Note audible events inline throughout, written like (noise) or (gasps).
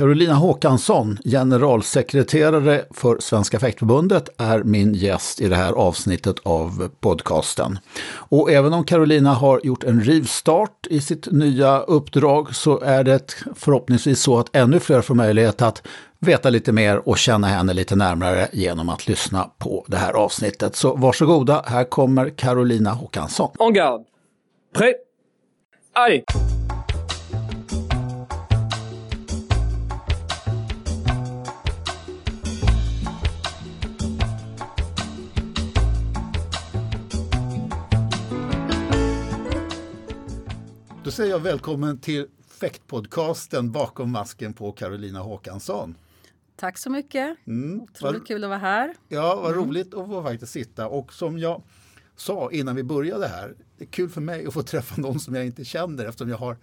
Carolina Håkansson, generalsekreterare för Svenska fäktförbundet, är min gäst i det här avsnittet av podcasten. Och även om Carolina har gjort en rivstart i sitt nya uppdrag så är det förhoppningsvis så att ännu fler får möjlighet att veta lite mer och känna henne lite närmare genom att lyssna på det här avsnittet. Så varsågoda, här kommer Carolina Håkansson. En garde. Prêt. Allez Då säger jag välkommen till fäktpodcasten Bakom masken på Carolina Håkansson. Tack så mycket. Mm, Otroligt var, kul att vara här. Ja, vad mm. roligt att få faktiskt sitta. Och som jag sa innan vi började här, det är kul för mig att få träffa någon som jag inte känner eftersom jag har,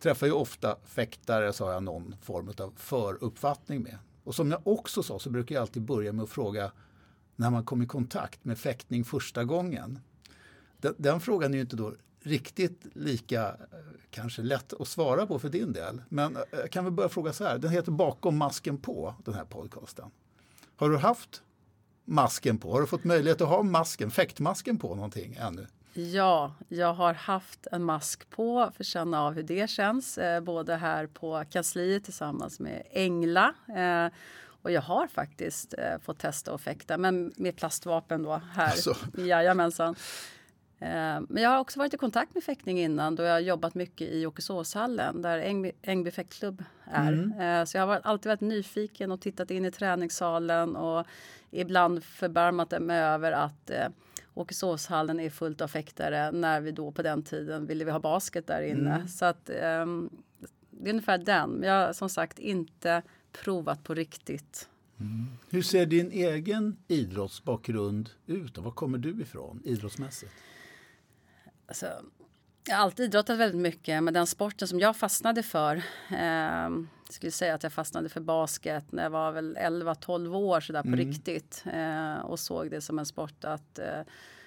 träffar ju ofta fäktare så har jag någon form av föruppfattning med. Och som jag också sa så brukar jag alltid börja med att fråga när man kom i kontakt med fäktning första gången. Den, den frågan är ju inte då riktigt lika kanske lätt att svara på för din del. Men eh, kan väl börja fråga så här, den heter Bakom masken på, den här podcasten. Har du haft masken på? Har du fått möjlighet att ha masken, fäktmasken på någonting ännu? Ja, jag har haft en mask på för att känna av hur det känns. Eh, både här på kansliet tillsammans med Engla. Eh, och jag har faktiskt eh, fått testa att fäkta, men med plastvapen då här. Alltså. Jajamensan. Eh, men jag har också varit i kontakt med fäktning innan då jag har jobbat mycket i Åkesåshallen där Ängby, Ängby fäktklubb är. Mm. Eh, så jag har alltid varit nyfiken och tittat in i träningssalen och ibland förbarmat mig över att eh, Åkesåshallen är fullt av fäktare när vi då på den tiden ville vi ha basket där inne. Mm. Så att um, det är ungefär den. Men jag har som sagt inte provat på riktigt. Mm. Hur ser din egen idrottsbakgrund ut? Var kommer du ifrån idrottsmässigt? Alltså, jag har alltid idrottat väldigt mycket, men den sporten som jag fastnade för eh, jag skulle säga att jag fastnade för basket när jag var väl 11-12 år sådär på mm. riktigt eh, och såg det som en sport att eh,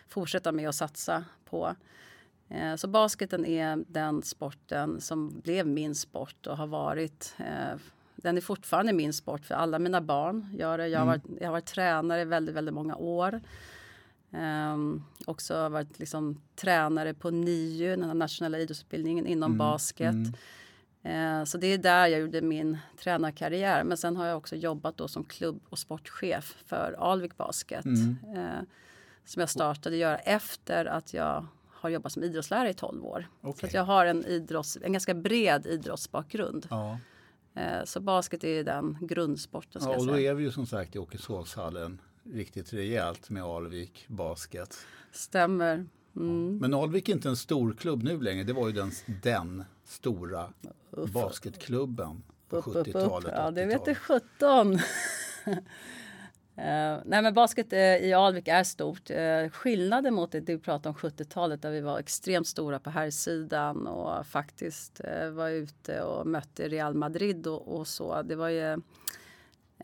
fortsätta med och satsa på. Eh, så basketen är den sporten som blev min sport och har varit eh, den är fortfarande min sport för alla mina barn gör det. Jag har, mm. varit, jag har varit tränare väldigt, väldigt många år. Um, också varit liksom tränare på NIU, den nationella idrottsutbildningen inom mm. basket. Mm. Uh, så det är där jag gjorde min tränarkarriär. Men sen har jag också jobbat då som klubb och sportchef för Alvik Basket. Mm. Uh, som jag startade göra efter att jag har jobbat som idrottslärare i 12 år. Okay. Så jag har en, idrotts, en ganska bred idrottsbakgrund. Ja. Uh, så basket är den grundsporten. Ja, och då är vi ju som sagt i Åkeshovshallen riktigt rejält med Alvik Basket. Stämmer. Mm. Men Alvik är inte en stor klubb nu längre. Det var ju den, den stora Uff. basketklubben på 70-talet. Ja, det vet du 17. Uh, (laughs) nej men basket uh, i Alvik är stort. Uh, skillnaden mot det du pratade om 70-talet där vi var extremt stora på här sidan och faktiskt var ute och mötte Real Madrid och, och så. Det var ju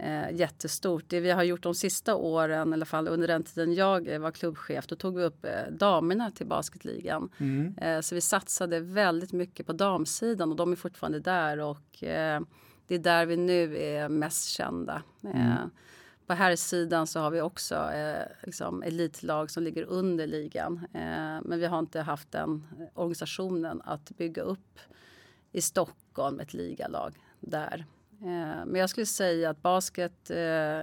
eh, jättestort. Det vi har gjort de sista åren, i alla fall under den tiden jag var klubbchef, då tog vi upp eh, damerna till basketligan. Mm. Eh, så vi satsade väldigt mycket på damsidan och de är fortfarande där och eh, det är där vi nu är mest kända. Eh, mm. På här sidan så har vi också eh, liksom elitlag som ligger under ligan. Eh, men vi har inte haft den organisationen att bygga upp i Stockholm ett ligalag där. Eh, men jag skulle säga att basket, eh,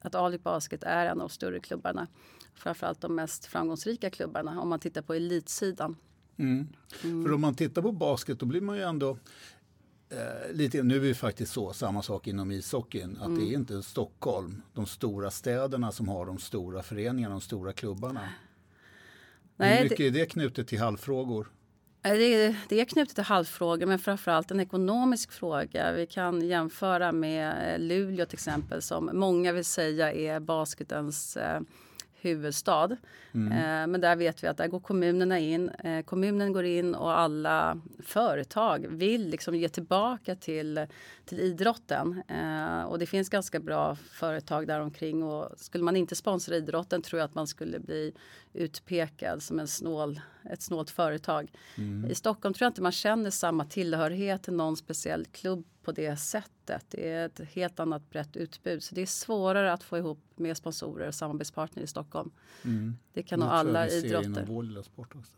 att Alvik Basket är en av de större klubbarna. Framförallt de mest framgångsrika klubbarna om man tittar på elitsidan. Mm. Mm. För om man tittar på basket då blir man ju ändå eh, lite, nu är det faktiskt så, samma sak inom ishockeyn, att mm. det är inte Stockholm, de stora städerna som har de stora föreningarna, de stora klubbarna. Nej, Hur mycket det... är det knutet till halvfrågor? Eh, det är, det är knutet till halvfrågor men framförallt en ekonomisk fråga. Vi kan jämföra med eh, Luleå till exempel som många vill säga är basketens eh, huvudstad. Mm. Eh, men där vet vi att där går kommunerna in. Eh, kommunen går in och alla företag vill liksom ge tillbaka till, till idrotten. Eh, och det finns ganska bra företag där omkring och skulle man inte sponsra idrotten tror jag att man skulle bli utpekad som en snål, ett snålt företag. Mm. I Stockholm tror jag inte man känner samma tillhörighet till någon speciell klubb på det sättet. Det är ett helt annat brett utbud. Så det är svårare att få ihop med sponsorer och samarbetspartner i Stockholm. Mm. Det kan nog alla idrotter.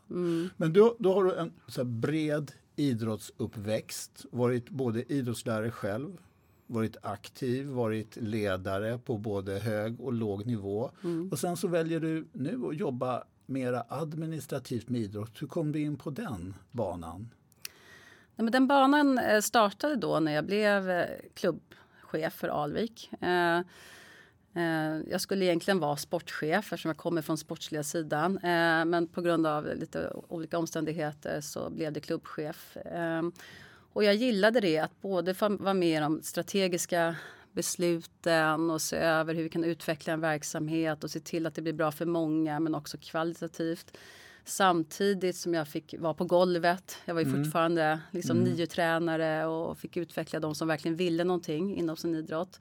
Mm. Men då, då har du en så bred idrottsuppväxt, varit både idrottslärare själv, varit aktiv, varit ledare på både hög och låg nivå. Mm. Och sen så väljer du nu att jobba mera administrativt med idrott. Hur kom du in på den banan? Nej, men den banan eh, startade då när jag blev eh, klubbchef för Alvik. Eh, jag skulle egentligen vara sportchef eftersom jag kommer från sportsliga sidan. Men på grund av lite olika omständigheter så blev det klubbchef. Och jag gillade det, att både vara med om strategiska besluten och se över hur vi kan utveckla en verksamhet och se till att det blir bra för många men också kvalitativt. Samtidigt som jag fick vara på golvet. Jag var ju mm. fortfarande liksom mm. nio-tränare och fick utveckla de som verkligen ville någonting inom sin idrott.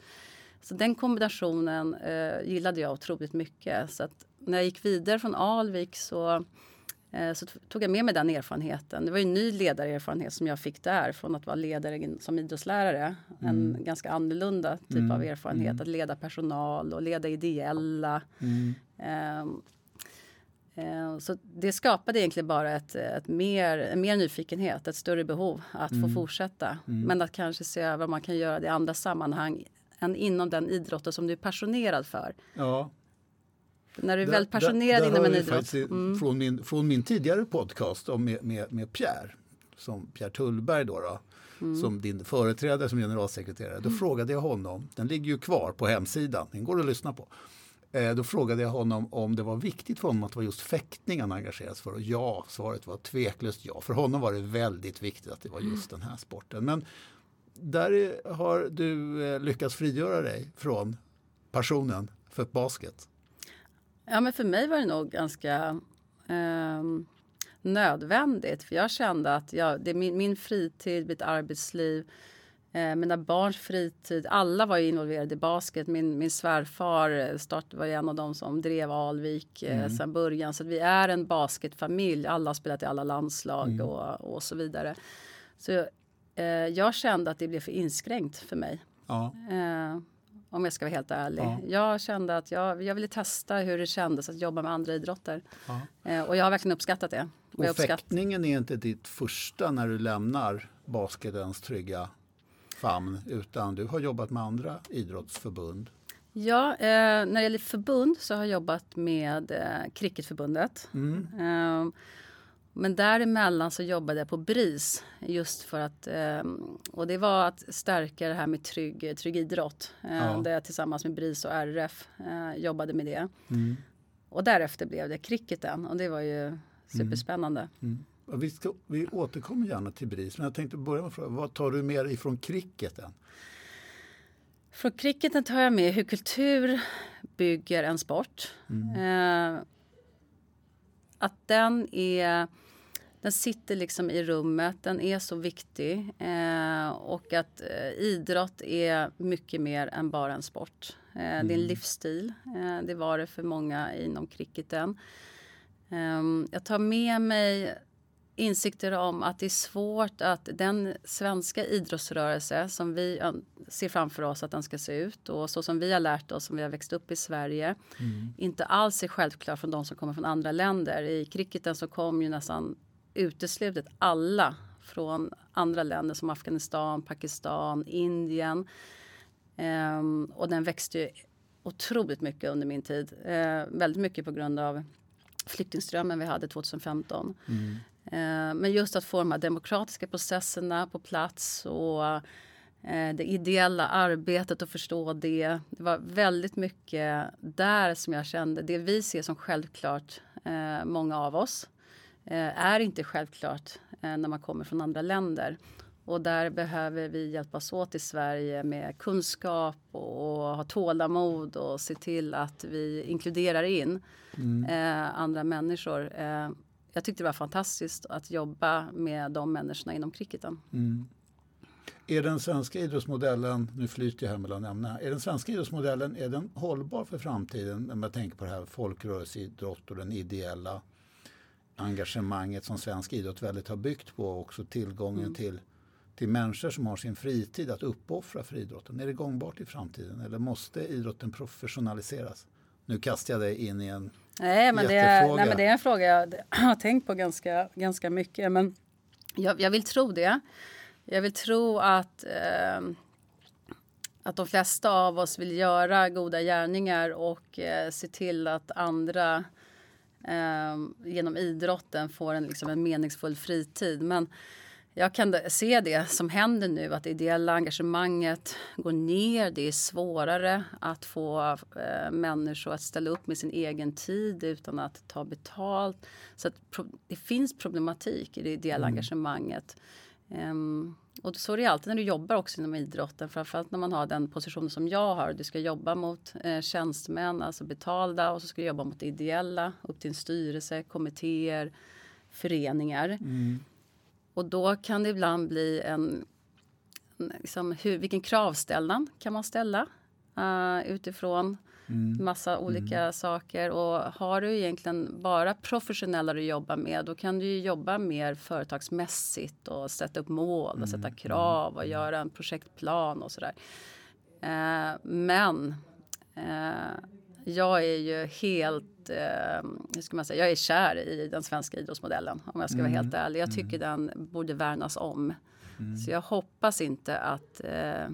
Så den kombinationen eh, gillade jag otroligt mycket. Så när jag gick vidare från Alvik så Eh, så tog jag med mig den erfarenheten. Det var en ny ledarerfarenhet som jag fick där från att vara ledare som idrottslärare. Mm. En ganska annorlunda typ mm. av erfarenhet. Mm. Att leda personal och leda ideella. Um, så det skapade egentligen bara ett, ett mer, en mer nyfikenhet, ett större behov att få mm. fortsätta. Mm. Men att kanske se över om man kan göra det i andra sammanhang än inom den idrotten som du är passionerad för. Ja. När du är väldigt passionerad där, där inom en idrott. Mm. Från, min, från min tidigare podcast om med, med, med Pierre, som Pierre Tullberg då, då mm. som din företrädare som generalsekreterare. Då mm. frågade jag honom, den ligger ju kvar på hemsidan, den går att lyssna på. Eh, då frågade jag honom om det var viktigt för honom att det var just fäktning han engagerades för. Och ja, svaret var tveklöst ja. För honom var det väldigt viktigt att det var just den här sporten. Men där har du eh, lyckats frigöra dig från passionen för basket. Ja, men för mig var det nog ganska eh, nödvändigt. För jag kände att jag, det min, min fritid, mitt arbetsliv, eh, mina barns fritid. Alla var involverade i basket. Min, min svärfar eh, start, var en av dem som drev Alvik eh, mm. sedan början. Så vi är en basketfamilj. Alla har spelat i alla landslag mm. och, och så vidare. Så eh, jag kände att det blev för inskränkt för mig. Ja. Eh, om jag ska vara helt ärlig. Ja. Jag kände att jag, jag ville testa hur det kändes att jobba med andra idrotter. Ja. Eh, och jag har verkligen uppskattat det. Och, och fäktningen är inte ditt första när du lämnar basketens trygga famn utan du har jobbat med andra idrottsförbund. Ja, eh, när det gäller förbund så har jag jobbat med eh, Cricketförbundet. Mm. Eh, men däremellan så jobbade jag på BRIS just för att ehm, och det var att stärka det här med trygg, trygg idrott. Eh, ja. Där jag tillsammans med BRIS och RF eh, jobbade med det. Mm. Och därefter blev det cricketen och det var ju superspännande. Mm. Vi, ska, vi återkommer gärna till BRIS men jag tänkte börja med fråga, vad tar du med dig ifrån cricketen? Från cricketen tar jag med hur kultur bygger en sport. Mm. Eh, att den är den sitter liksom i rummet, den är så viktig. Eh, och att eh, idrott är mycket mer än bara en sport. Eh, mm. Det är en mm. livsstil. Eh, det var det för många inom cricketen. Ehm, jag tar med mig insikter om att det är svårt att den svenska idrottsrörelse som vi ser framför oss att den ska se ut och så som vi har lärt oss, som vi har växt upp i Sverige, mm. inte alls är självklar från de som kommer från andra länder. I cricketen så kom ju nästan uteslutet alla från andra länder som Afghanistan, Pakistan, Indien. Um, och den växte ju otroligt mycket under min tid. Uh, väldigt mycket på grund av flyktingströmmen vi hade 2015. Mm. Uh, men just att få de här demokratiska processerna på plats och uh, det ideella arbetet och förstå det. Det var väldigt mycket där som jag kände, det vi ser som självklart, många av oss, Eh, är inte självklart eh, när man kommer från andra länder. Och där behöver vi hjälpas åt i Sverige med kunskap och ha tålamod och se till att vi inkluderar in mm. eh, andra människor. Eh, jag tyckte det var fantastiskt att jobba med de människorna inom cricketen. Mm. Är den svenska idrottsmodellen, nu flyter jag här mellan ämnena, är den svenska idrottsmodellen är den hållbar för framtiden när man tänker på det här folkrörelseidrott och den ideella engagemanget som svensk idrott väldigt har byggt på och också tillgången mm. till till människor som har sin fritid att uppoffra för idrotten? Är det gångbart i framtiden eller måste idrotten professionaliseras? Nu kastar jag dig in i en nej, men det är, nej, men det är en fråga (clears throat) jag har tänkt på ganska, ganska mycket. Men jag, jag vill tro det. Jag vill tro att, eh, att de flesta av oss vill göra goda gärningar och eh, se till att andra eh, genom idrotten får en, liksom en meningsfull fritid. Men jag kan se det som händer nu, att det ideella engagemanget går ner. Det är svårare att få eh, människor att ställa upp med sin egen tid utan att ta betalt. Så det finns problematik i det ideella mm. engagemanget. Um, och så är det alltid när du jobbar också inom idrotten, framförallt när man har den positionen som jag har. Du ska jobba mot eh, tjänstemän, alltså betalda och så ska du jobba mot ideella, upp till en styrelse, kommittéer, föreningar. Mm. Och då kan det ibland bli en... Liksom, hur, vilken kravställan kan man ställa uh, utifrån mm. massa olika mm. saker. Och har du egentligen bara professionella du jobbar med då kan du jobba mer företagsmässigt och sätta upp mål och sätta mm. krav och mm. göra en projektplan och sådär. Uh, men uh, jag är ju helt, eh, hur ska man säga, jag är kär i den svenska idrottsmodellen om jag ska mm. vara helt ärlig. Jag tycker mm. den borde värnas om. Mm. Så jag hoppas inte att eh,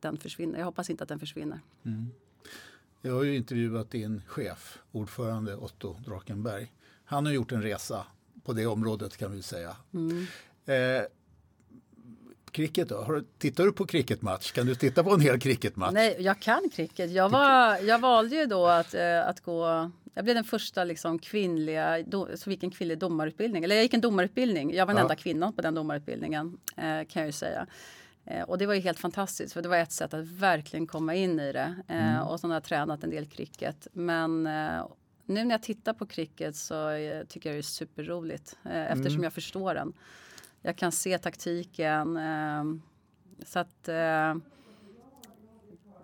den försvinner. Jag hoppas inte att den försvinner. Mm. Jag har ju intervjuat din chef, ordförande Otto Drakenberg. Han har gjort en resa på det området kan vi säga. Mm. Eh, cricket då? Har, tittar du på cricketmatch? Kan du titta på en hel cricketmatch? Nej, jag kan cricket. Jag, var, jag valde ju då att, äh, att gå jag blev den första liksom kvinnliga, do, som gick en kvinnlig domarutbildning. Eller jag gick en domarutbildning. Jag var den ja. enda kvinnan på den domarutbildningen eh, kan jag ju säga. Eh, och det var ju helt fantastiskt för det var ett sätt att verkligen komma in i det. Eh, mm. Och så har jag tränat en del cricket. Men eh, nu när jag tittar på cricket så eh, tycker jag det är superroligt eh, eftersom mm. jag förstår den jag kan se taktiken. Eh, så att eh,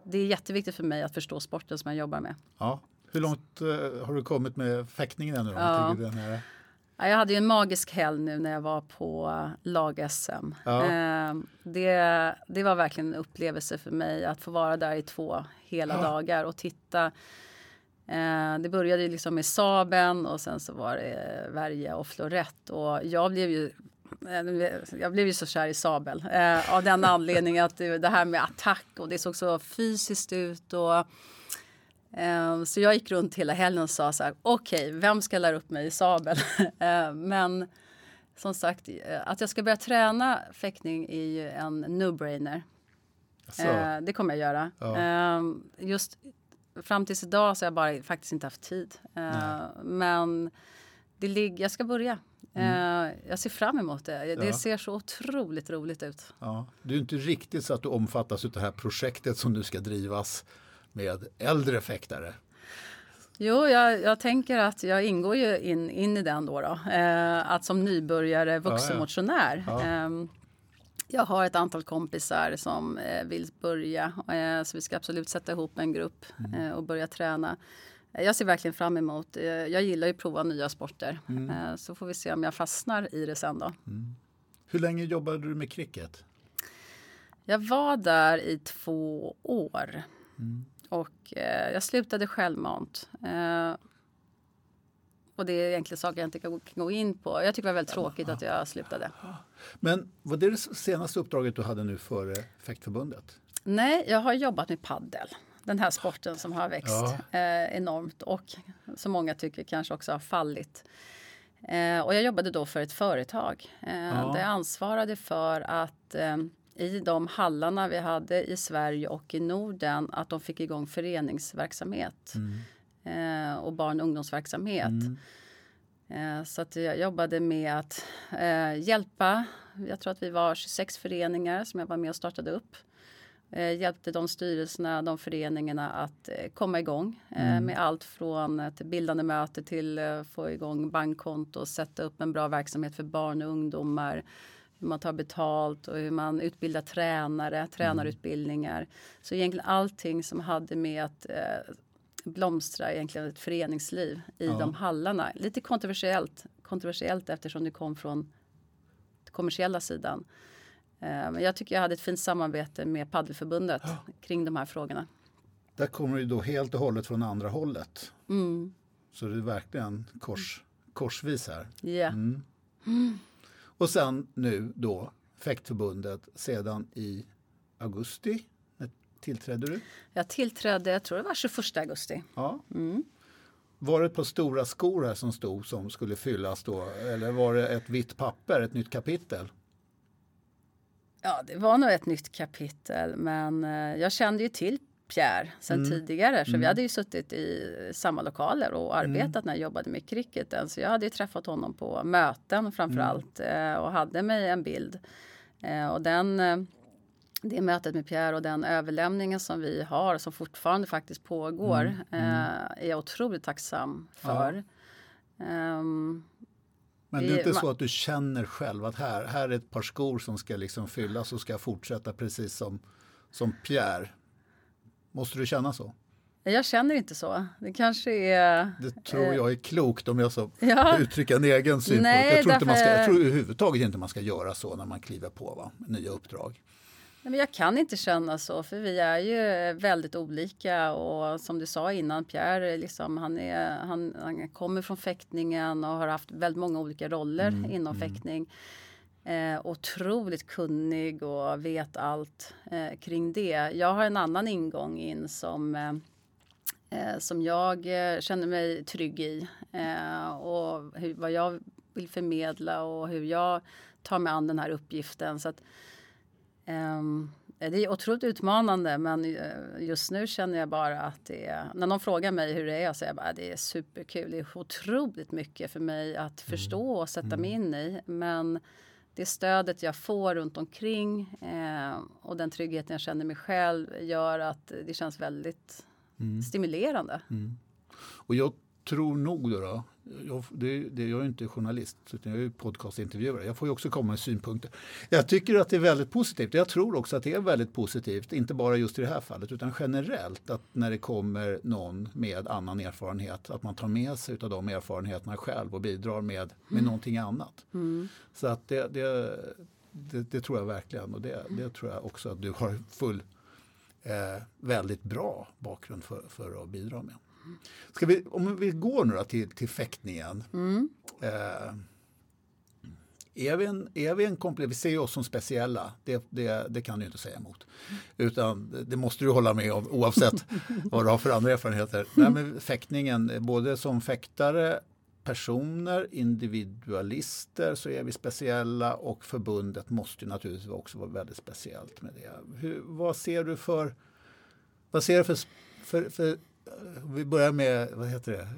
det är jätteviktigt för mig att förstå sporten som jag jobbar med. Ja. Hur långt eh, har du kommit med fäktningen ännu? Ja. Ja, jag hade ju en magisk helg nu när jag var på lag-SM. Ja. Eh, det, det var verkligen en upplevelse för mig att få vara där i två hela ja. dagar och titta. Eh, det började liksom med Saben och sen så var det Värja och Florett och jag blev ju jag blev ju så kär i sabel eh, av den anledningen att det, det, här med attack och det såg så fysiskt ut. Och, eh, så jag gick runt hela helgen och sa så här, okej, okay, vem ska lära upp mig i sabel? (laughs) eh, men som sagt, eh, att jag ska börja träna fäktning är ju en no-brainer. Eh, det kommer jag göra. Ja. just fram tills idag så har jag bara faktiskt inte haft tid. men det ligger, jag ska börja. Mm. Uh, jag ser fram emot det. Det ja. ser så otroligt roligt ut. Ja. Det är inte riktigt så att du omfattas av det här projektet som nu ska drivas med äldre fäktare. Jo, jag, jag, tänker att jag ingår ju in, in i den då. då. Uh, att som nybörjare vuxenmotionär. Ja, ja. Um, jag har ett antal kompisar som uh, vill börja. så vi ska absolut sätta ihop en grupp mm. och börja träna. Jag ser verkligen fram emot. Eh, jag gillar ju att prova nya sporter. Mm. Eh, så får vi se om jag fastnar i det sen då. Mm. Hur länge jobbade du med cricket? Jag var där i två år. Mm. Och eh, jag slutade självmant. Eh, och det är egentligen saker jag inte kan gå in på. Jag tycker det var väldigt tråkigt att jag slutade. Men var det det senaste uppdraget du hade nu före Fäktförbundet? Nej, jag har jobbat med paddel den här sporten som har växt ja. eh, enormt och som många tycker kanske också har fallit. Eh, och jag jobbade då för ett företag eh, ja. där jag ansvarade för att eh, i de hallarna vi hade i Sverige och i Norden att de fick igång föreningsverksamhet mm. Och barn och ungdomsverksamhet. Mm. Så att jag jobbade med att hjälpa, jag tror att vi var 26 föreningar som jag var med och startade upp eh, hjälpte de styrelserna, de föreningarna att eh, komma igång eh, mm. med allt från ett bildande möte till eh, få igång bankkonto, sätta upp en bra verksamhet för barn och ungdomar hur man tar betalt och hur man utbildar tränare, tränarutbildningar. Mm. Så egentligen allting som hade med att eh, blomstra egentligen ett föreningsliv i ja. de hallarna. Lite kontroversiellt, kontroversiellt eftersom det kom från kommersiella sidan. Men jag tycker jag hade ett fint samarbete med Paddelförbundet ja. (gasps) kring de här frågorna. Där kommer du då helt och hållet från andra hållet. Mm. Så det är verkligen kors, korsvis här. Ja. Mm. (gasps) Och sen nu då Fäktförbundet sedan i augusti. När tillträdde du? Jag tillträdde, jag tror det var 21 augusti. Ja. Mm. Var det par stora skor här som stod som skulle fyllas då? Eller var det ett vitt papper, ett nytt kapitel? Ja, det var nog ett nytt kapitel, men eh, jag kände ju till Pierre sen mm. tidigare. Så mm. vi hade ju suttit i samma lokaler och mm. arbetat mm. när jag jobbade med cricketen. Så jag hade ju träffat honom på möten framför mm. allt eh, och hade mig en bild. Eh, och den, det mötet med Pierre och den överlämningen som vi har som fortfarande faktiskt pågår mm. är jag otroligt tacksam för. Ja. Um, men det är inte så att du känner själv att här, här är ett par skor som ska liksom fyllas och ska fortsätta precis som, som Pierre Måste du känna så? Jag känner inte så. Det kanske är... Det tror jag är klokt om jag så (laughs) ja. uttrycka en egen synpunkt. Nej, jag, tror inte man ska, jag tror överhuvudtaget inte man ska göra så när man kliver på va? nya uppdrag. Nej, men jag kan inte känna så, för vi är ju väldigt olika. Och som du sa innan, Pierre liksom, han, är, han, han kommer från fäktningen och har haft väldigt många olika roller mm, inom mm. fäktning. Eh, otroligt kunnig och vet allt eh, kring det. Jag har en annan ingång in som, eh, eh som jag eh, känner mig trygg i. Eh, och hur, vad jag vill förmedla och hur jag tar mig an den här uppgiften. Så att, det är otroligt utmanande men just nu känner jag bara att det är, när någon frågar mig hur det är så säger jag bara att det är superkul. Det är otroligt mycket för mig att förstå och sätta mm. mig in i. Men det stödet jag får runt omkring eh, och den tryggheten jag känner mig själv gör att det känns väldigt mm. stimulerande. Mm. Och jag tror nog då, då jag, det, det, jag är inte journalist utan jag är podcastintervjuare. Jag får ju också komma med synpunkter. Jag tycker att det är väldigt positivt. Jag tror också att det är väldigt positivt, inte bara just i det här fallet utan generellt att när det kommer någon med annan erfarenhet att man tar med sig av de erfarenheterna själv och bidrar med, med mm. någonting annat. Mm. Så att det, det, det, tror jag verkligen och det, det tror jag också att du har full eh, väldigt bra bakgrund för, för att bidra med. Ska vi, om vi går nu till, till fäktningen. Mm. Eh, är vi en, är vi en vi ser oss som speciella, det, det, det kan du inte säga emot. Utan det måste du hålla med om oavsett (laughs) vad du har för andra erfarenheter. Nej, men fäktningen, både som fäktare, personer, individualister så är vi speciella och förbundet måste naturligtvis också vara väldigt speciellt med det. Hur, vad ser du för, vad ser du för, för, för vi börjar med, vad heter det?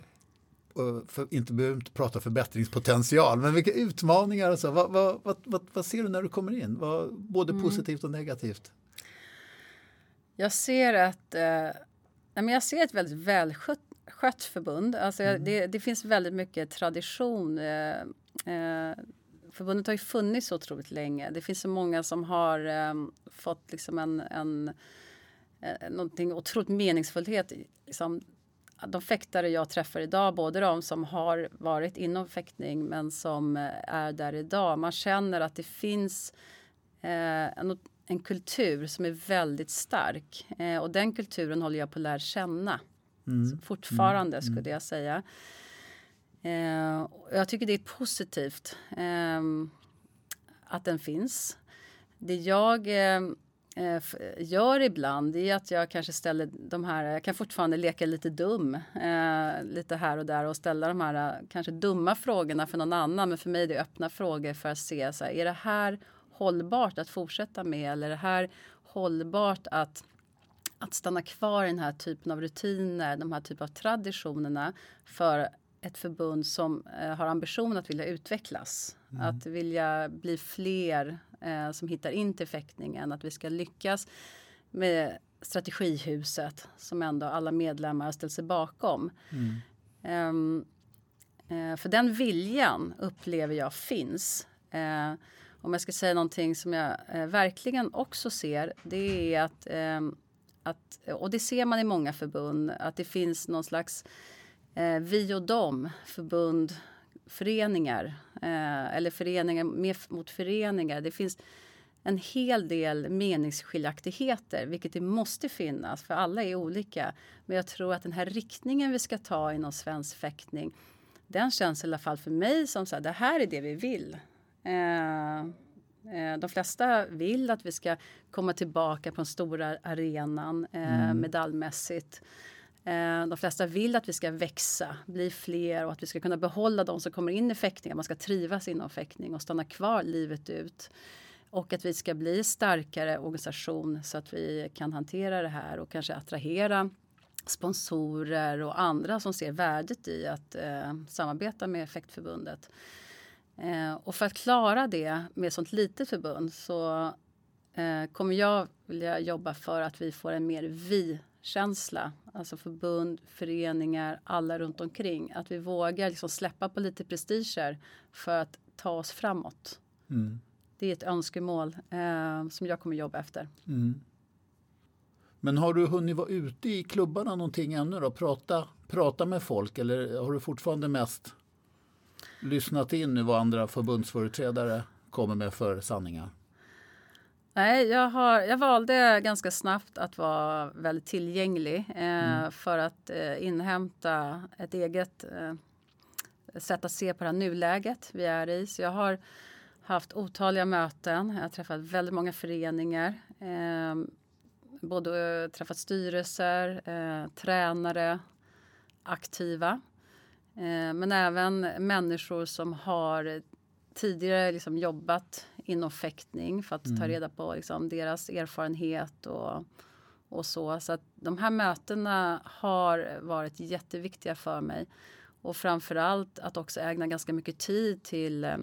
För, inte behöver inte prata förbättringspotential, men vilka utmaningar och så. Vad, vad, vad, vad, ser du när du kommer in? Både mm. positivt och negativt? Jag ser att eh, jag ser ett väldigt välskött skött förbund. Alltså, mm. det, det, finns väldigt mycket tradition. Eh, eh, förbundet har ju funnits så otroligt länge. Det finns så många som har eh, fått liksom en, en eh, någonting otroligt meningsfullhet. Liksom, de fäktare jag träffar idag, både de som har varit inom fäktning men som eh, är där idag. Man känner att det finns eh, en, en, kultur som är väldigt stark. Eh, och den kulturen håller jag på att lära känna. Mm. Fortfarande mm. skulle jag säga. Eh, jag tycker det är positivt eh, att den finns. Det jag eh, Eh, gör ibland är att jag kanske ställer de här, jag kan fortfarande leka lite dum eh, lite här och där och ställa de här eh, kanske dumma frågorna för någon annan. Men för mig är det öppna frågor för att se så här, är det här hållbart att fortsätta med eller är det här hållbart att att stanna kvar i den här typen av rutiner, de här typen av traditionerna för ett förbund som eh, har ambition att vilja utvecklas. Mm. Att vilja bli fler eh, som hittar in till fäktningen. Att vi ska lyckas med strategihuset som ändå alla medlemmar har ställt sig bakom. Mm. Um, uh, för den viljan upplever jag finns. Uh, om jag ska säga någonting som jag uh, verkligen också ser det är att, ehm, att, och det ser man i många förbund, att det finns någon slags vi och dem, förbund, föreningar eh, eller föreningar med, mot föreningar. Det finns en hel del meningsskiljaktigheter, vilket det måste finnas, för alla är olika. Men jag tror att den här riktningen vi ska ta inom svensk fäktning, den känns i alla fall för mig som så här, det här är det vi vill. Eh, eh, de flesta vill att vi ska komma tillbaka på den stora arenan eh, mm. medaljmässigt. Eh, de flesta vill att vi ska växa, bli fler och att vi ska kunna behålla de som kommer in i fäktning. Att man ska trivas inom fäktning och stanna kvar livet ut. Och att vi ska bli starkare organisation så att vi kan hantera det här och kanske attrahera sponsorer och andra som ser värdet i att eh, samarbeta med Effektförbundet. Eh, och för att klara det med ett sånt litet förbund så eh, kommer jag vilja jobba för att vi får en mer vi vi-känsla. Alltså förbund, föreningar, alla runt omkring. Att vi vågar liksom släppa på lite prestiger för att ta oss framåt. Mm. Det är ett önskemål eh, som jag kommer jobba efter. Mm. Men har du hunnit vara ute i klubbarna någonting ännu då? Prata, prata med folk eller har du fortfarande mest lyssnat in nu vad andra förbundsföreträdare kommer med för sanningar? Nej, jag, har, jag valde ganska snabbt att vara väldigt tillgänglig eh, mm. för att eh, inhämta ett eget eh, sätt att se på det här nuläget vi är i. Så jag har haft otaliga möten. Jag har träffat väldigt många föreningar. Eh, både träffat styrelser, eh, tränare, aktiva. Eh, men även människor som har tidigare liksom jobbat inom fäktning för att mm. ta reda på liksom deras erfarenhet och, och så. Så att de här mötena har varit jätteviktiga för mig. Och framförallt att också ägna ganska mycket tid till,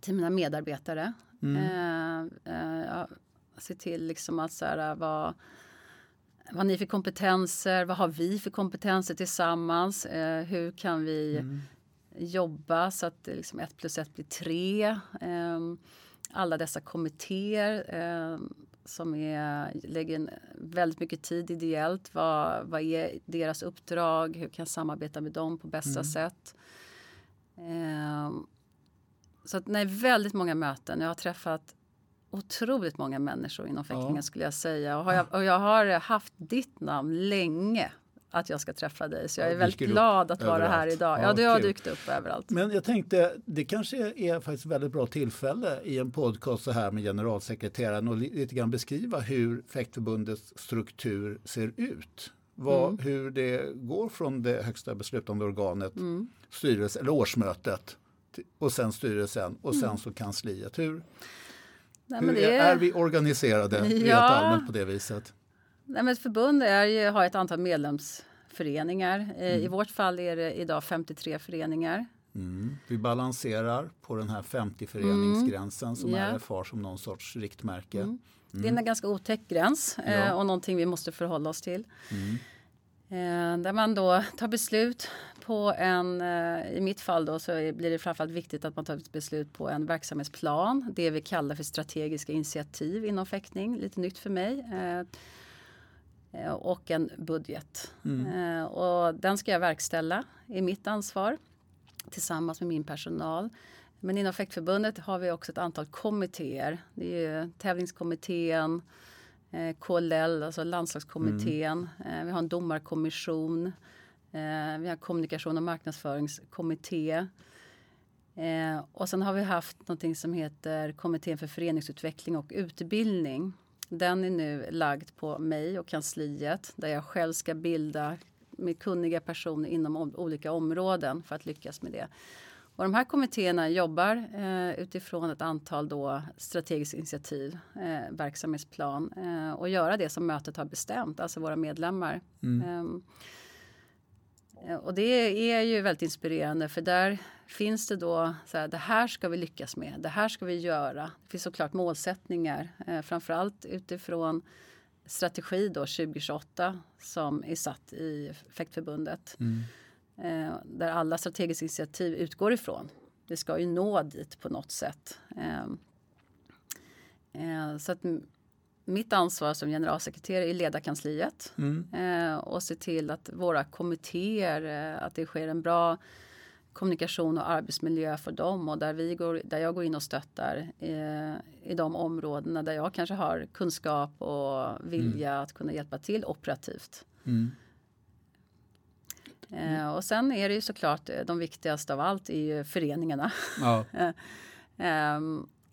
till mina medarbetare. Mm. Eh, eh, se till liksom att så här, vad, vad ni för kompetenser? Vad har vi för kompetenser tillsammans? Eh, hur kan vi mm. jobba så att liksom ett plus ett blir tre? Alla dessa kommittéer eh, som är, lägger väldigt mycket tid ideellt. Vad, vad är deras uppdrag? Hur kan jag samarbeta med dem på bästa mm. sätt? Eh, så att, nej, väldigt många möten. Jag har träffat otroligt många människor inom fäktningen ja. skulle jag säga. Och, har jag, och jag har haft ditt namn länge att jag ska träffa dig. Så jag är väldigt glad att vara här idag. Ja, ja du har dykt upp överallt. Men jag tänkte, det kanske är faktiskt ett väldigt bra tillfälle i en podcast så här med generalsekreteraren och lite grann beskriva hur Fäktförbundets struktur ser ut. Vad, mm. Hur det går från det högsta beslutande organet, mm. styrelse, eller årsmötet och sen styrelsen och sen mm. så kansliet. Hur, Nej, Hur är, är, vi organiserade (laughs) ja. rent allmänt på det viset? Nej, men ett förbund är, har ett antal medlemsföreningar. Eh, mm. I vårt fall är det idag 53 föreningar. Mm. Vi balanserar på den här 50 föreningsgränsen mm. som ja. RF har som någon sorts riktmärke. Mm. Det är en ganska otäck gräns ja. Eh, och någonting vi måste förhålla oss till. Mm. Eh, där man då tar beslut på en, i mitt fall då så blir det framförallt viktigt att man tar ett beslut på en verksamhetsplan. Det vi kallar för strategiska initiativ inom fäktning, lite nytt för mig. Eh, och en budget. Mm. Och den ska jag verkställa i mitt ansvar tillsammans med min personal. Men inom Fäktförbundet har vi också ett antal kommittéer. Det är tävlingskommittén, eh, KLL, alltså landslagskommittén. Mm. Eh, vi har en domarkommission. Eh, vi har kommunikation och marknadsföringskommitté. Eh, och sen har vi haft någonting som heter kommittén för föreningsutveckling och utbildning. Den är nu lagd på mig och kansliet där jag själv ska bilda med kunniga personer inom olika områden för att lyckas med det. Och de här kommittéerna jobbar eh, utifrån ett antal då strategiska initiativ, eh, verksamhetsplan eh, och göra det som mötet har bestämt, alltså våra medlemmar. Mm. Ehm, eh, och det är ju väldigt inspirerande för där finns det då så här, det här ska vi lyckas med, det här ska vi göra. Det finns såklart målsättningar, eh, framförallt utifrån strategi då 2028 som är satt i Fäktförbundet. Mm eh, där alla strategiska initiativ utgår ifrån. Vi ska ju nå dit på något sätt. Eh, eh, så att mitt ansvar som generalsekreterare är att leda kansliet mm. Eh, och se till att våra kommittéer, eh, att det sker en bra kommunikation och arbetsmiljö för dem och där, vi går, där jag går in och stöttar eh, i de områdena där jag kanske har kunskap och vilja mm. att kunna hjälpa till operativt. Mm. Eh, och sen är det ju såklart eh, de viktigaste av allt är ju föreningarna. Ja. (laughs) eh,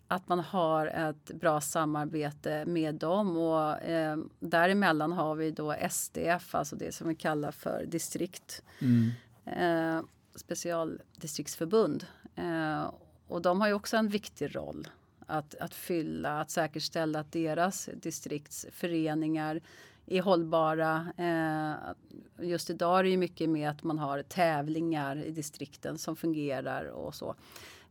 att man har ett bra samarbete med dem och eh, däremellan har vi då SDF, alltså det som vi kallar för distrikt. Mm. Eh, specialdistriktsförbund. Eh, och de har ju också en viktig roll att, att fylla, att säkerställa att deras distriktsföreningar är hållbara. Eh, just idag är det ju mycket med att man har tävlingar i distrikten som fungerar och så.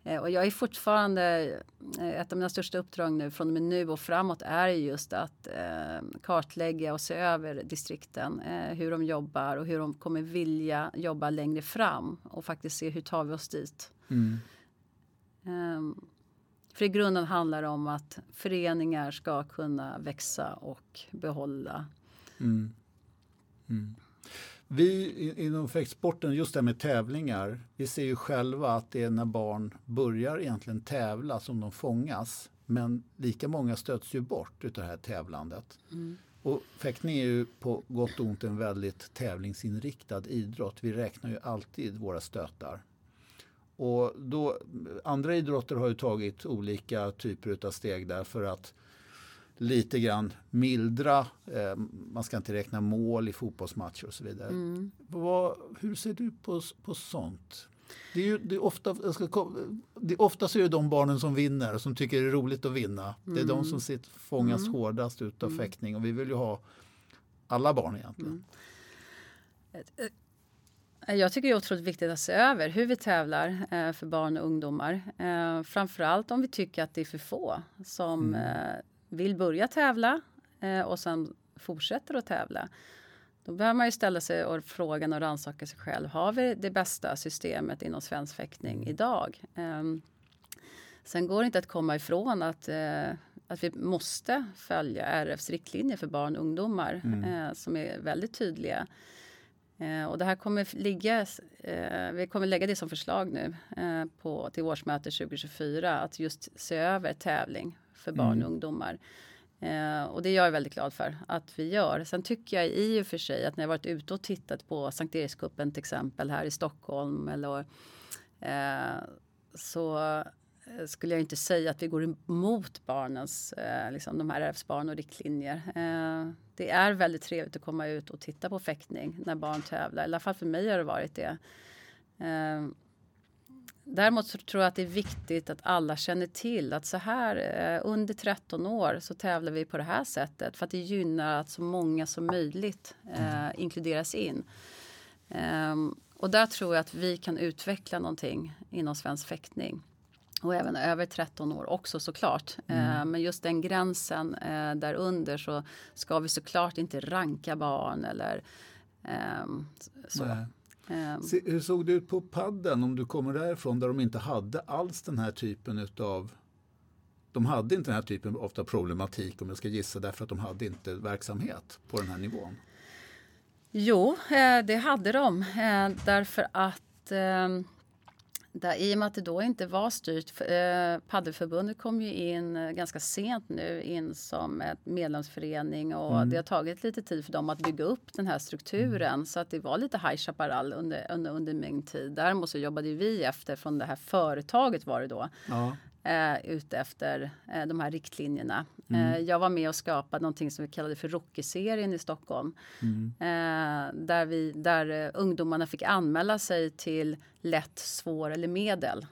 Eh, och jag är fortfarande, eh, ett av mina största uppdrag nu från och med nu och framåt är just att eh, kartlägga och se över distrikten. Hur de jobbar och hur de kommer vilja jobba längre fram och faktiskt se hur tar vi oss dit. Mm. Eh, för i grunden handlar det om att föreningar ska kunna växa och behålla. Mm. Mm. Vi inom fäktsporten, just det här med tävlingar, vi ser ju själva att det är när barn börjar egentligen tävla som de fångas. Men lika många stöts ju bort utav det här tävlandet. Mm. Och fäktning är ju på gott och ont en väldigt tävlingsinriktad idrott. Vi räknar ju alltid våra stötar. Och då, andra idrotter har ju tagit olika typer av steg där för att lite grann mildra. Eh, man ska inte räkna mål i fotbollsmatcher och så vidare. Mm. Vad, hur ser du på, på sånt? Det är ju, det är ofta, jag ska, det är oftast är det de barnen som vinner och som tycker det är roligt att vinna. Mm. Det är de mm. som sitter, fångas mm. hårdast utav mm. fäktning och vi vill ju ha alla barn egentligen. Mm. Eh, jag tycker det är otroligt viktigt att se över hur vi tävlar eh, för barn och ungdomar. Eh, framförallt om vi tycker att det är för få som mm. Vill börja tävla eh, och sen fortsätter att tävla. Då behöver man ju ställa sig och frågan och rannsaka sig själv. Har vi det bästa systemet inom svensk fäktning idag? Eh, sen går det inte att komma ifrån att, eh, att vi måste följa RFs riktlinjer för barn och ungdomar mm. Eh, som är väldigt tydliga. Eh, och det här kommer ligga, eh, vi kommer lägga det som förslag nu eh, på, till årsmötet 2024 att just se över tävling för barn mm. och ungdomar. Eh, och det är jag väldigt glad för att vi gör. Sen tycker jag i och för sig att när jag varit ute och tittat på Sankt Erikskuppen till exempel här i Stockholm eller eh, så eh, skulle jag inte säga att vi går emot barnens, eh, liksom de här RFs-barn och riktlinjer. Eh, det är väldigt trevligt att komma ut och titta på fäktning när barn tävlar. I alla fall för mig har det varit det. Eh, Däremot tror jag att det är viktigt att alla känner till att så här eh, under 13 år så tävlar vi på det här sättet för att det gynnar att så många som möjligt eh, inkluderas in. Um, och där tror jag att vi kan utveckla någonting inom svensk fäktning. Och även över 13 år också såklart. Mm. Uh, men just den gränsen uh, där under så ska vi såklart inte ranka barn eller um, så. Nej. Um, hur såg det ut på padden om du kommer därifrån där de inte hade alls den här typen utav de hade inte den här typen av problematik om jag ska gissa därför att de hade inte verksamhet på den här nivån. Jo, eh, det hade de eh, därför att ehm, där, I och med att det då inte var styrt. Eh, Paddelförbundet kom ju in eh, ganska sent nu in som ett medlemsförening och mm. det har tagit lite tid för dem att bygga upp den här strukturen mm. så att det var lite High Chaparral under, under, under min tid. Däremot så jobbade vi efter från det här företaget var det då. Ja eh, ute efter eh, de här riktlinjerna. Mm. Eh, jag var med och skapade någonting som vi kallade för Rookie-serien i Stockholm. Mm. Eh, där, vi, där eh, ungdomarna fick anmäla sig till lätt, svår eller medel.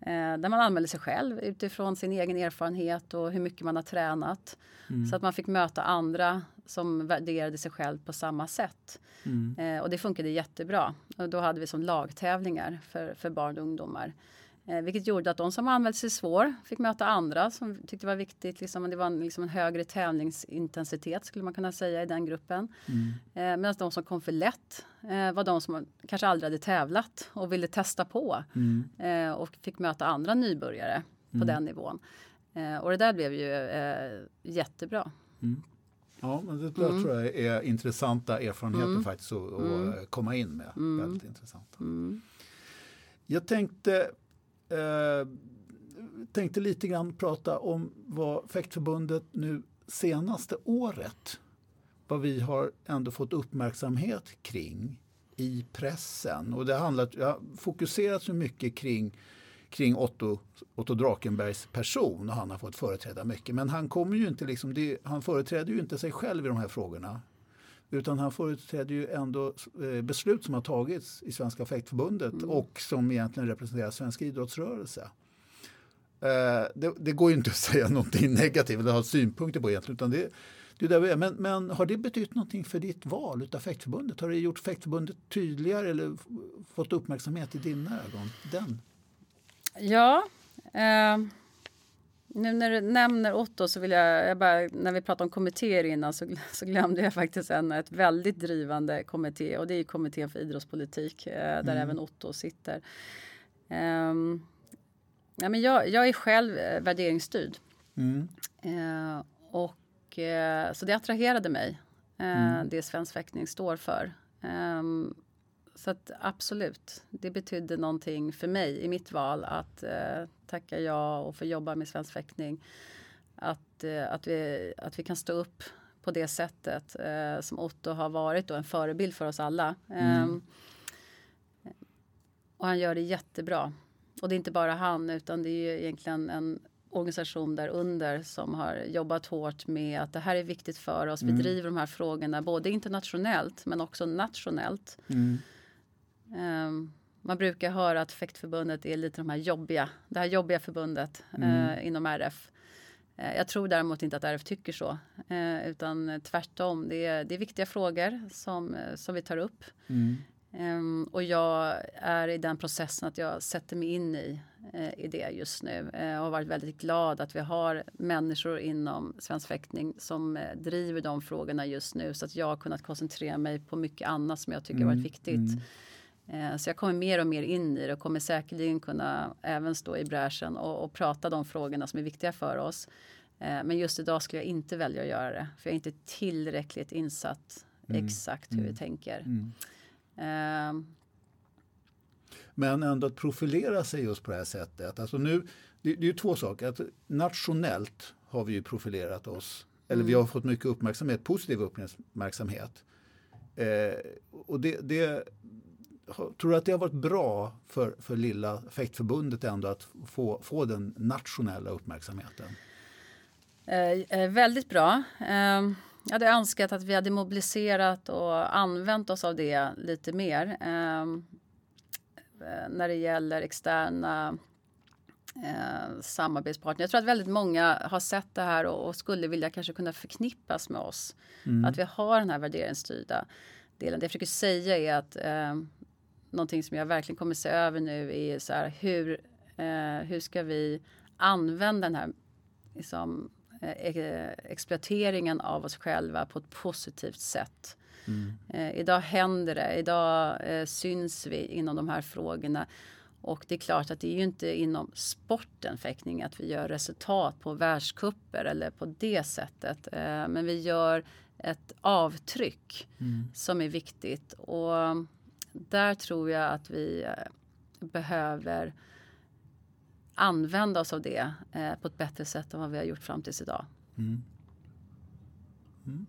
Eh, där man anmälde sig själv utifrån sin egen erfarenhet och hur mycket man har tränat. Mm. Så att man fick möta andra som värderade sig själv på samma sätt. Mm. och det funkade jättebra. Och då hade vi som lagtävlingar för, för barn och ungdomar. Eh, vilket gjorde att de som anmälde sig svår fick möta andra som tyckte det var viktigt. Liksom, det var en, liksom en högre tävlingsintensitet skulle man kunna säga i den gruppen. Mm. Eh, Medan de som kom för lätt eh, var de som kanske aldrig hade tävlat och ville testa på. Mm. Eh, och fick möta andra nybörjare på mm. den nivån. Eh, och det där blev ju eh, jättebra. Mm. Ja, men det där mm. tror jag är intressanta erfarenheter mm. faktiskt att, att komma in med. Väldigt intressant. Jag tänkte, eh, tänkte lite grann prata om vad Fäktförbundet nu senaste året, vad vi har ändå fått uppmärksamhet kring i pressen. Och det har handlat, jag har fokuserat så mycket kring, kring Otto, Otto Drakenbergs person och han har fått företräda mycket. Men han, kommer ju inte liksom, det, han företräder ju inte sig själv i de här frågorna. Utan han företräder ju ändå eh, beslut som har tagits i Svenska fäktförbundet mm. och som egentligen representerar svensk idrottsrörelse. Eh, det, det, går ju inte att (laughs) säga någonting negativt eller ha synpunkter på egentligen. Utan det, det är där vi är. Men, men har det betytt någonting för ditt val av fäktförbundet? Har det gjort fäktförbundet tydligare eller fått uppmärksamhet i dina ögon? Den? Ja. Eh, nu när du nämner Otto så vill jag, jag bara, när vi pratade om kommittéer innan så, (laughs) så glömde jag faktiskt en, ett väldigt drivande kommitté och det är kommittén för idrottspolitik eh, där mm. även Otto sitter. Um, ja, men jag, jag är själv eh, värderingsstyrd. Mm. Uh, och, uh, så det attraherade mig, uh, mm. det svensk fäktning står för. Um, så att absolut, det betydde någonting för mig i mitt val att eh, tacka ja och få jobba med svensk fäktning. Att, eh, att, vi, att vi kan stå upp på det sättet eh, som Otto har varit då, en förebild för oss alla. Mm. Eh, och han gör det jättebra. Och det är inte bara han utan det är ju egentligen en organisation där under som har jobbat hårt med att det här är viktigt för oss. Mm. Vi driver de här frågorna både internationellt men också nationellt. Mm. Um, man brukar höra att fäktförbundet är lite de här jobbiga, det här jobbiga förbundet mm. uh, inom RF. Uh, eh, jag tror däremot inte att RF tycker så, uh, utan tvärtom. Det är, det är viktiga frågor som, som vi tar upp. Mm. Um, och jag är i den processen att jag sätter mig in i, i det just nu. och har varit väldigt glad att vi har människor inom svensk fäktning som driver de frågorna just nu så att jag har kunnat koncentrera mig på mycket annat som jag tycker mm. varit viktigt. Mm. Eh, så jag kommer mer och mer in i det och kommer säkerligen kunna även stå i bräschen och, och prata de frågorna som är viktiga för oss. Eh, men just idag skulle jag inte välja att göra det för jag är inte tillräckligt insatt mm. exakt hur mm. vi tänker. Mm. Uh, men ändå att profilera sig just på det här sättet. Alltså nu, det, det är ju två saker. Att nationellt har vi ju profilerat oss. Eller vi mm. har fått mycket uppmärksamhet, positiv uppmärksamhet. Eh, och det, det, tror du att det har varit bra för, för lilla fäktförbundet ändå att få, få den nationella uppmärksamheten? Eh, eh, väldigt bra. Eh, jag hade önskat att vi hade mobiliserat och använt oss av det lite mer. Ehm, eh, när det gäller externa eh, samarbetspartner. Jag tror att väldigt många har sett det här och, och skulle vilja kanske kunna förknippas med oss. Mm. Att vi har den här värderingsstyrda delen. Det jag försöker säga är att eh, någonting som jag verkligen kommer se över nu är så här, hur, eh, hur ska vi använda den här liksom, eh, exploateringen av oss själva på ett positivt sätt. Mm. Eh, idag händer det, idag eh, syns vi inom de här frågorna. Och det är klart att det är ju inte inom sporten fäktning att vi gör resultat på världskupper eller på det sättet. Eh, men vi gör ett avtryck mm. som är viktigt. Och där tror jag att vi eh, behöver använda oss av det eh, på ett bättre sätt än vad vi har gjort fram tills idag. Mm. Mm.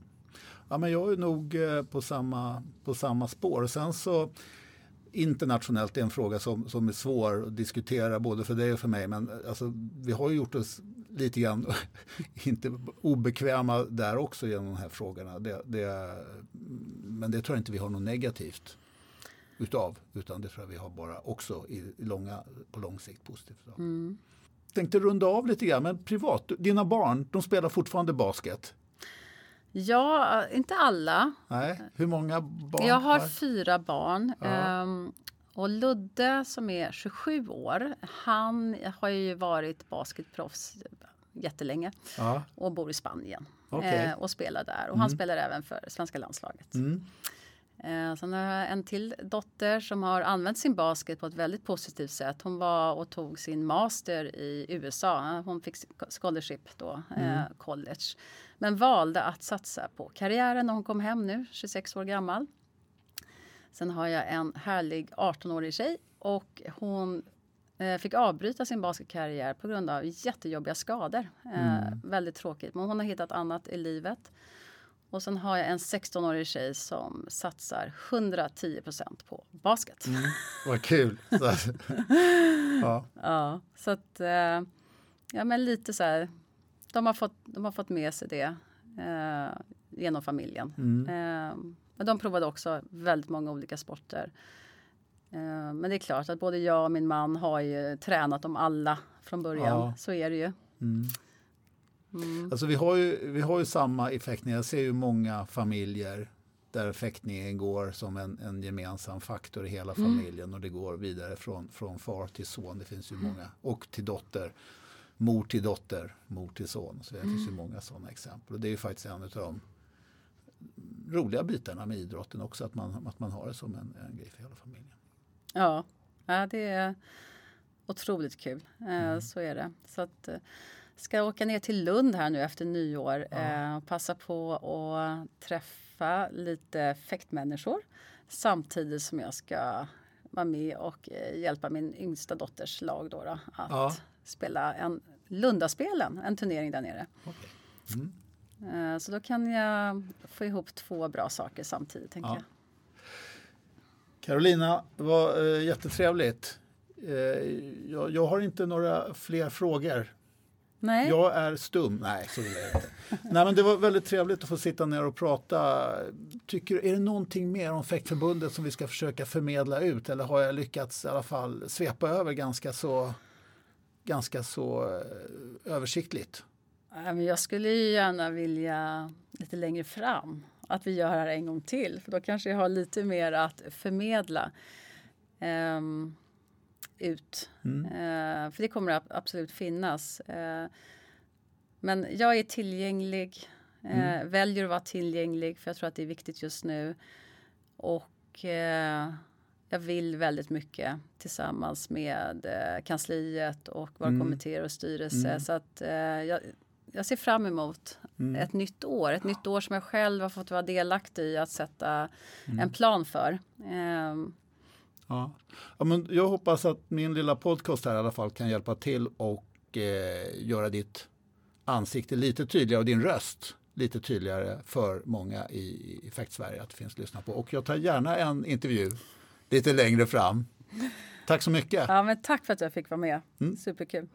Ja, men jag är nog eh, på samma, på samma spår. Sen så internationellt är en fråga som, som är svår att diskutera både för dig och för mig. Men eh, alltså, vi har ju gjort oss lite grann (laughs) inte obekväma där också genom de här frågorna. Det, det, mm, men det tror jag inte vi har något negativt utav. Utan det tror jag vi har bara också i, långa, på lång sikt positivt. Mm. Tänkte runda av lite grann, men privat, dina barn, de spelar fortfarande basket? Ja, inte alla. Nej, hur många barn? Jag har fyra barn. Ja. Um, och Ludde som är 27 år, han har ju varit basketproffs jättelänge ja. och bor i Spanien okay. eh, och spelar där. Och mm. han spelar även för svenska landslaget. Mm. Eh, sen har jag en till dotter som har använt sin basket på ett väldigt positivt sätt. Hon var och tog sin master i USA. Hon fick scholarship då, eh, mm. college. Men valde att satsa på karriären när hon kom hem nu, 26 år gammal. Sen har jag en härlig 18-årig tjej och hon eh, fick avbryta sin basketkarriär på grund av jättejobbiga skador. Eh, Väldigt tråkigt, men hon har hittat annat i livet. Och sen har jag en 16-årig tjej som satsar 110% på basket. (laughs) Vad kul! Så, (laughs) ja. Ja, så att eh, ja, men lite så här. De har fått, de har fått med sig det eh, genom familjen. Eh, men de provade också väldigt många olika sporter. Eh, men det är klart att både jag och min man har ju tränat dem alla från början. Ja. Så är det ju. Alltså vi, har ju, vi har ju samma i fäktning. Jag ser ju många familjer där fäktningen går som en, en gemensam faktor i hela familjen och det går vidare från, från far till son. Det finns ju många. Och till dotter. Mor till dotter, mor till son. Så det finns ju många sådana exempel. Och det är ju faktiskt en av de roliga bitarna med idrotten också. Att man, att man har det som en, en grej för hela familjen. Ja, ja det är otroligt kul. Eh, Så är det. Så att, eh, ska åka ner till Lund här nu efter nyår eh, och passa på att träffa lite fäktmänniskor samtidigt som jag ska vara med och eh, hjälpa min yngsta dotters lag då, då att Ja. spela en Lundaspelen, en turnering där nere. Eh, Så då kan jag få ihop två bra saker samtidigt, tänker Ja. jag. Carolina, det var eh, jättetrevligt. Eh, jag har inte några fler frågor. Nej, Jag är stum. Nej, så är det inte. Nej, men det var väldigt trevligt att få sitta ner och prata. Tycker, är det någonting mer om Fäktförbundet som vi ska försöka förmedla ut? Eller har jag lyckats i alla fall svepa över ganska så, ganska så eh, översiktligt? Ja, men jag skulle ju gärna vilja lite längre fram att vi gör det här en gång till. För då kanske jag har lite mer att förmedla ehm, ut. Eh, för det kommer att absolut finnas. Eh, men jag är tillgänglig. Eh, Väljer att vara tillgänglig för jag tror att det är viktigt just nu. Och eh, jag vill väldigt mycket tillsammans med eh, kansliet och våra kommittéer och styrelse. Så att jag, jag ser fram emot ett nytt år. Ett nytt år som jag själv har fått vara delaktig i att sätta en plan för. Ehm, Ja. Ja, men jag hoppas att min lilla podcast här i alla fall kan hjälpa till och eh, göra ditt ansikte lite tydligare och din röst lite tydligare för många i, i Fäkt-Sverige att det finns att lyssna på. Och jag tar gärna en intervju lite längre fram. Tack så mycket. ja, men tack för att jag fick vara med. Superkul.